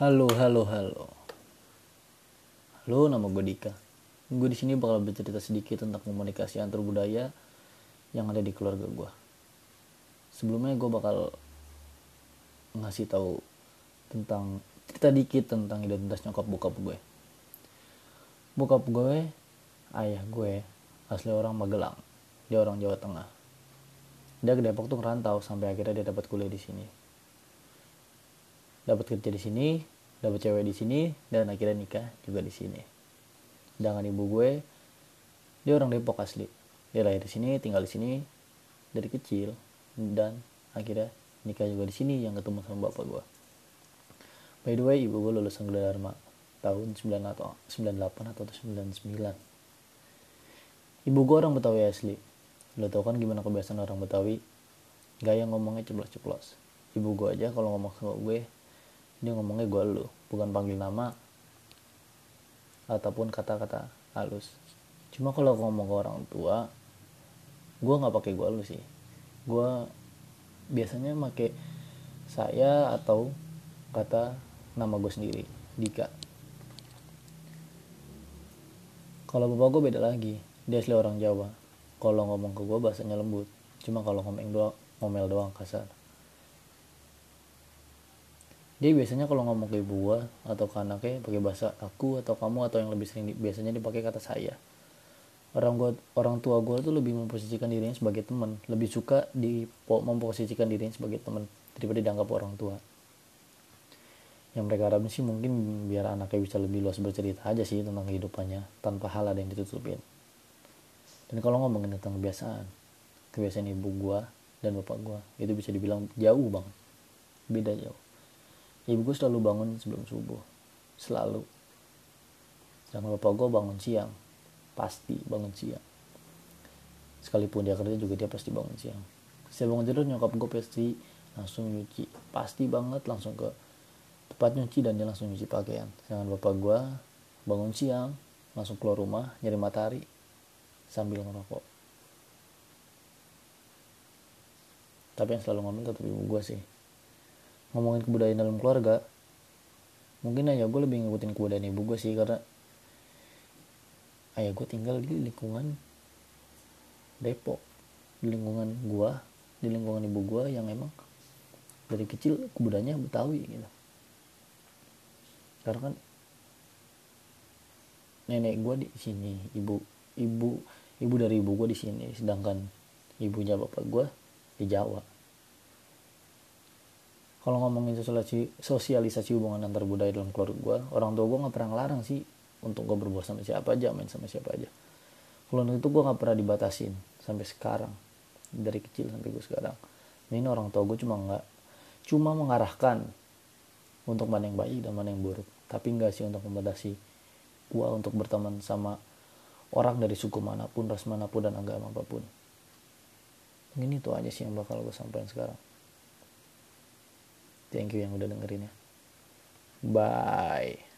Halo, halo, halo. Halo, nama gue Dika. Gue di sini bakal bercerita sedikit tentang komunikasi antar budaya yang ada di keluarga gue. Sebelumnya gue bakal ngasih tahu tentang cerita dikit tentang identitas nyokap bokap gue. Bokap gue, ayah gue, asli orang Magelang. Dia orang Jawa Tengah. Dia ke Depok tuh ngerantau sampai akhirnya dia dapat kuliah di sini dapat kerja di sini dapat cewek di sini dan akhirnya nikah juga di sini. Sedangkan ibu gue dia orang Depok asli. Dia lahir di sini tinggal di sini dari kecil dan akhirnya nikah juga di sini yang ketemu sama bapak gue. By the way ibu gue lulusan Dharma tahun 9 atau 98 atau 99 ibu gue orang Betawi asli. Lo tau kan gimana kebiasaan orang Betawi? Gaya ngomongnya ceplos-ceplos. Ibu gue aja kalau ngomong sama gue dia ngomongnya gue lu bukan panggil nama ataupun kata-kata halus. Cuma kalau ngomong ke orang tua gue nggak pakai gue lu sih. Gue biasanya pakai saya atau kata nama gue sendiri Dika. Kalau bapak gue beda lagi dia asli orang Jawa. Kalau ngomong ke gue bahasanya lembut. Cuma kalau ngomong doang ngomel doang kasar dia biasanya kalau ngomong ke ibu gua atau ke anaknya pakai bahasa aku atau kamu atau yang lebih sering di, biasanya dipakai kata saya. Orang gua orang tua gua tuh lebih memposisikan dirinya sebagai teman. Lebih suka di memposisikan dirinya sebagai teman daripada dianggap orang tua. Yang mereka harapin sih mungkin biar anaknya bisa lebih luas bercerita aja sih tentang kehidupannya tanpa hal ada yang ditutupin. Dan kalau ngomongin tentang kebiasaan kebiasaan ibu gua dan bapak gua itu bisa dibilang jauh banget. Beda jauh ibu gue selalu bangun sebelum subuh. Selalu. Sedangkan bapak gue bangun siang. Pasti bangun siang. Sekalipun dia kerja juga dia pasti bangun siang. Saya bangun tidur nyokap gue pasti langsung nyuci. Pasti banget langsung ke tempat nyuci dan dia langsung nyuci pakaian. Sedangkan bapak gue bangun siang langsung keluar rumah nyari matahari sambil ngerokok. Tapi yang selalu ngomong tetap ibu gue sih ngomongin kebudayaan dalam keluarga mungkin aja gue lebih ngikutin kebudayaan ibu gue sih karena ayah gue tinggal di lingkungan Depok di lingkungan gue di lingkungan ibu gue yang emang dari kecil kebudayaannya Betawi gitu. Karena kan nenek gue di sini ibu ibu ibu dari ibu gue di sini sedangkan ibunya bapak gue di Jawa kalau ngomongin sosialisasi, sosialisasi hubungan antar budaya dalam keluarga gue orang tua gue nggak pernah ngelarang sih untuk gue berbuat sama siapa aja main sama siapa aja. Kalau itu gue nggak pernah dibatasin sampai sekarang dari kecil sampai gue sekarang. Ini orang tua gue cuma nggak cuma mengarahkan untuk mana yang baik dan mana yang buruk. Tapi nggak sih untuk membatasi gue untuk berteman sama orang dari suku mana pun ras mana pun dan agama apa pun. Ini tuh aja sih yang bakal gue sampaikan sekarang Thank you yang udah dengerin ya. Bye.